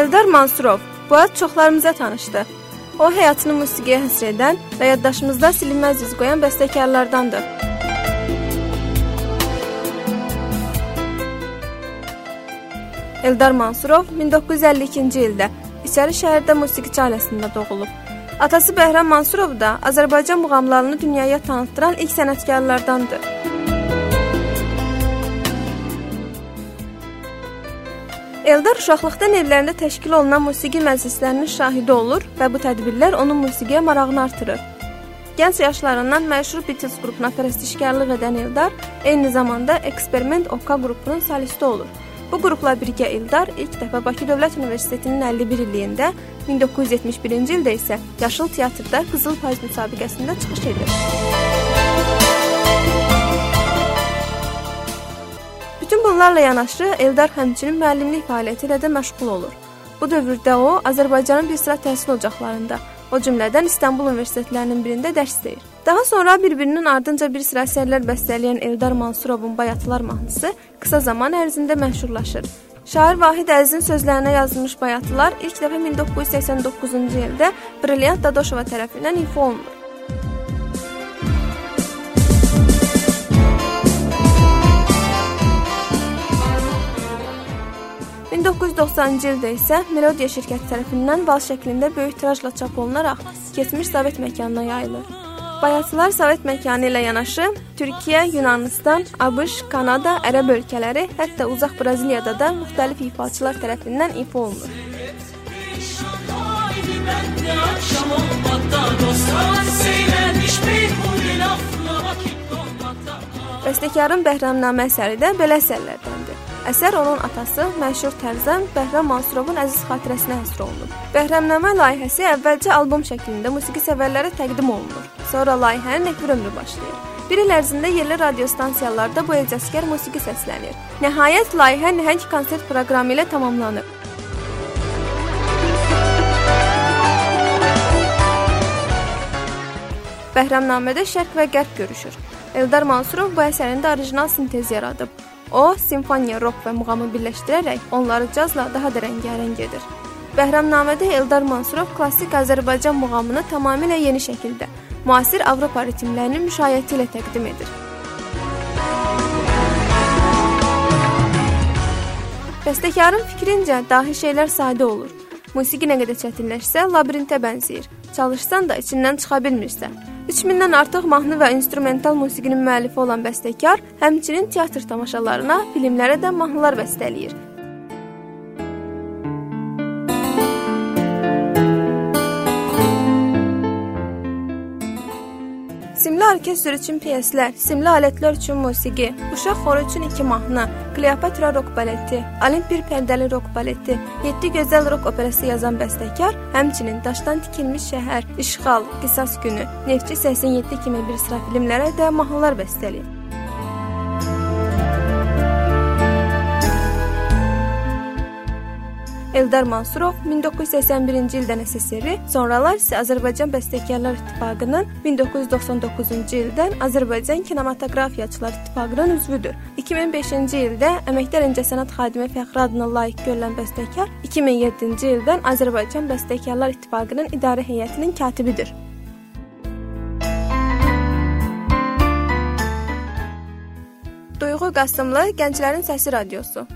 Eldar Mansurov bu ad çoxlarımıza tanışdı. O həyatını musiqiyə həsr edən və yaddaşımızda silinməz iz qoyan bəstəkarlardandır. Eldar Mansurov 1952-ci ildə İçəri şəhərdə musiqiçi ailəsində doğulub. Atası Bəhram Mansurov da Azərbaycan muğamlarını dünyaya tanıtdıran ilk sənətkarlardandır. Eldar uşaqlıqdan evlərində təşkil olunan musiqi məclislərinin şahidi olur və bu tədbirlər onun musiqiyə marağını artırır. Gənc yaşlarından məşhur Beatles qrupuna pərəstişkarlıq edən Eldar eyni zamanda Eksperiment OK qrupunun solisti olur. Bu qrupla birgə Eldar ilk dəfə Bakı Dövlət Universitetinin 51 illiyində, 1971-ci ildə isə Yaşıl teatrda Qızıl Payız müsabiqəsində çıxış edir. Bunlarla yanaşı Eldar həmçinin müəllimlik fəaliyyəti ilə də məşğul olur. Bu dövrdə o Azərbaycanın bir sıra təhsil ocaqlarında, o cümlədən İstanbul universitetlərinin birində dərs deyir. Daha sonra bir-birinin ardınca bir sıra əsərlər bəstələyən Eldar Mansurovun Bayatılar mahnısı qısa zaman ərzində məşhurlaşır. Şair Vahid Əzizin sözlərinə yazılmış Bayatılar ilk dəfə 1989-cu ildə Brilliant Dadoşova tərəfindən ifa olunur. 1990-cı ildə isə Melodiya şirkəti tərəfindən val şəklində böyük tirajla çap olunaraq keçmiş Sovet məkanına yayılır. Bayatılar Sovet məkanı ilə yanaşı Türkiyə, Yunanıstan, ABŞ, Kanada, Ərəb ölkələri, hətta uzaq Braziliyada da müxtəlif ifaçılar tərəfindən ifa olunur. Bəstəkarın Bəhramnamə əsəri də belə əsərlərdəndir. Əsər onun atası, məşhur tərzən Bəhram Mansurovun əziz xatirəsinə həsr olunub. Bəhramnamə layihəsi əvvəlcə albom şəklində musiqi sevərlərə təqdim olunur. Sonra layihənin efir ömrü başlayır. Bir il ərzində yerli radiostansiyalarda bu ecazkar musiqi səslənir. Nəhayət layihə nəhəng konsert proqramı ilə tamamlanır. Bəhramnamədə şərq və qərb görüşür. Eldar Mansurov bu əsərində orijinal sintez yaradıb. O, simfoniya, rock və muğamı birləşdirərək onları cazla daha da rəngarəng edir. Bəhramnamədə Eldar Mansurov klassik Azərbaycan muğamını tamamilə yeni şəkildə, müasir Avropa ritmlərinin müşayiəti ilə təqdim edir. Bəstəkarın fikrincə dahi şeylər sadə olur. Musiqi nə qədər çətinləşsə, labirintə bənzəyir. Çalışsan da içindən çıxa bilmirsən. 3000-dən artıq mahnı və instrumental musiqinin müəllifi olan bəstəkar, həmçinin teatr tamaşalarına, filmlərə də mahnılar bəstələyir. Simli orkestr üçün pyeslər, simli alətlər üçün musiqi, uşaq xoru üçün iki mahnı, Kleopatra rock baleti, Olimpir pərdəli rock baleti, 7 gözəl rock operası yazan bəstəkar, həmçinin Daşdan tikilmiş şəhər, İşğal, Qisas günü, Neftçi 87 kimi bir sıra filmlərə də mahnılar bəstələyib. Eldar Mansurov 1981-ci ildən SSR, sonralar isə Azərbaycan Bəstəkarlar İttifaqının 1999-cu ildən Azərbaycan Kinematografiyaçılar İttifaqının üzvüdür. 2005-ci ildə əməkdar incəsənət xadimi fəxri adına layiq görülən bəstəkar 2007-ci ildən Azərbaycan Bəstəkarlar İttifaqının idarə heyətinin katibidir. Duyğu Qasımlı Gənclərin Səsi Radiosu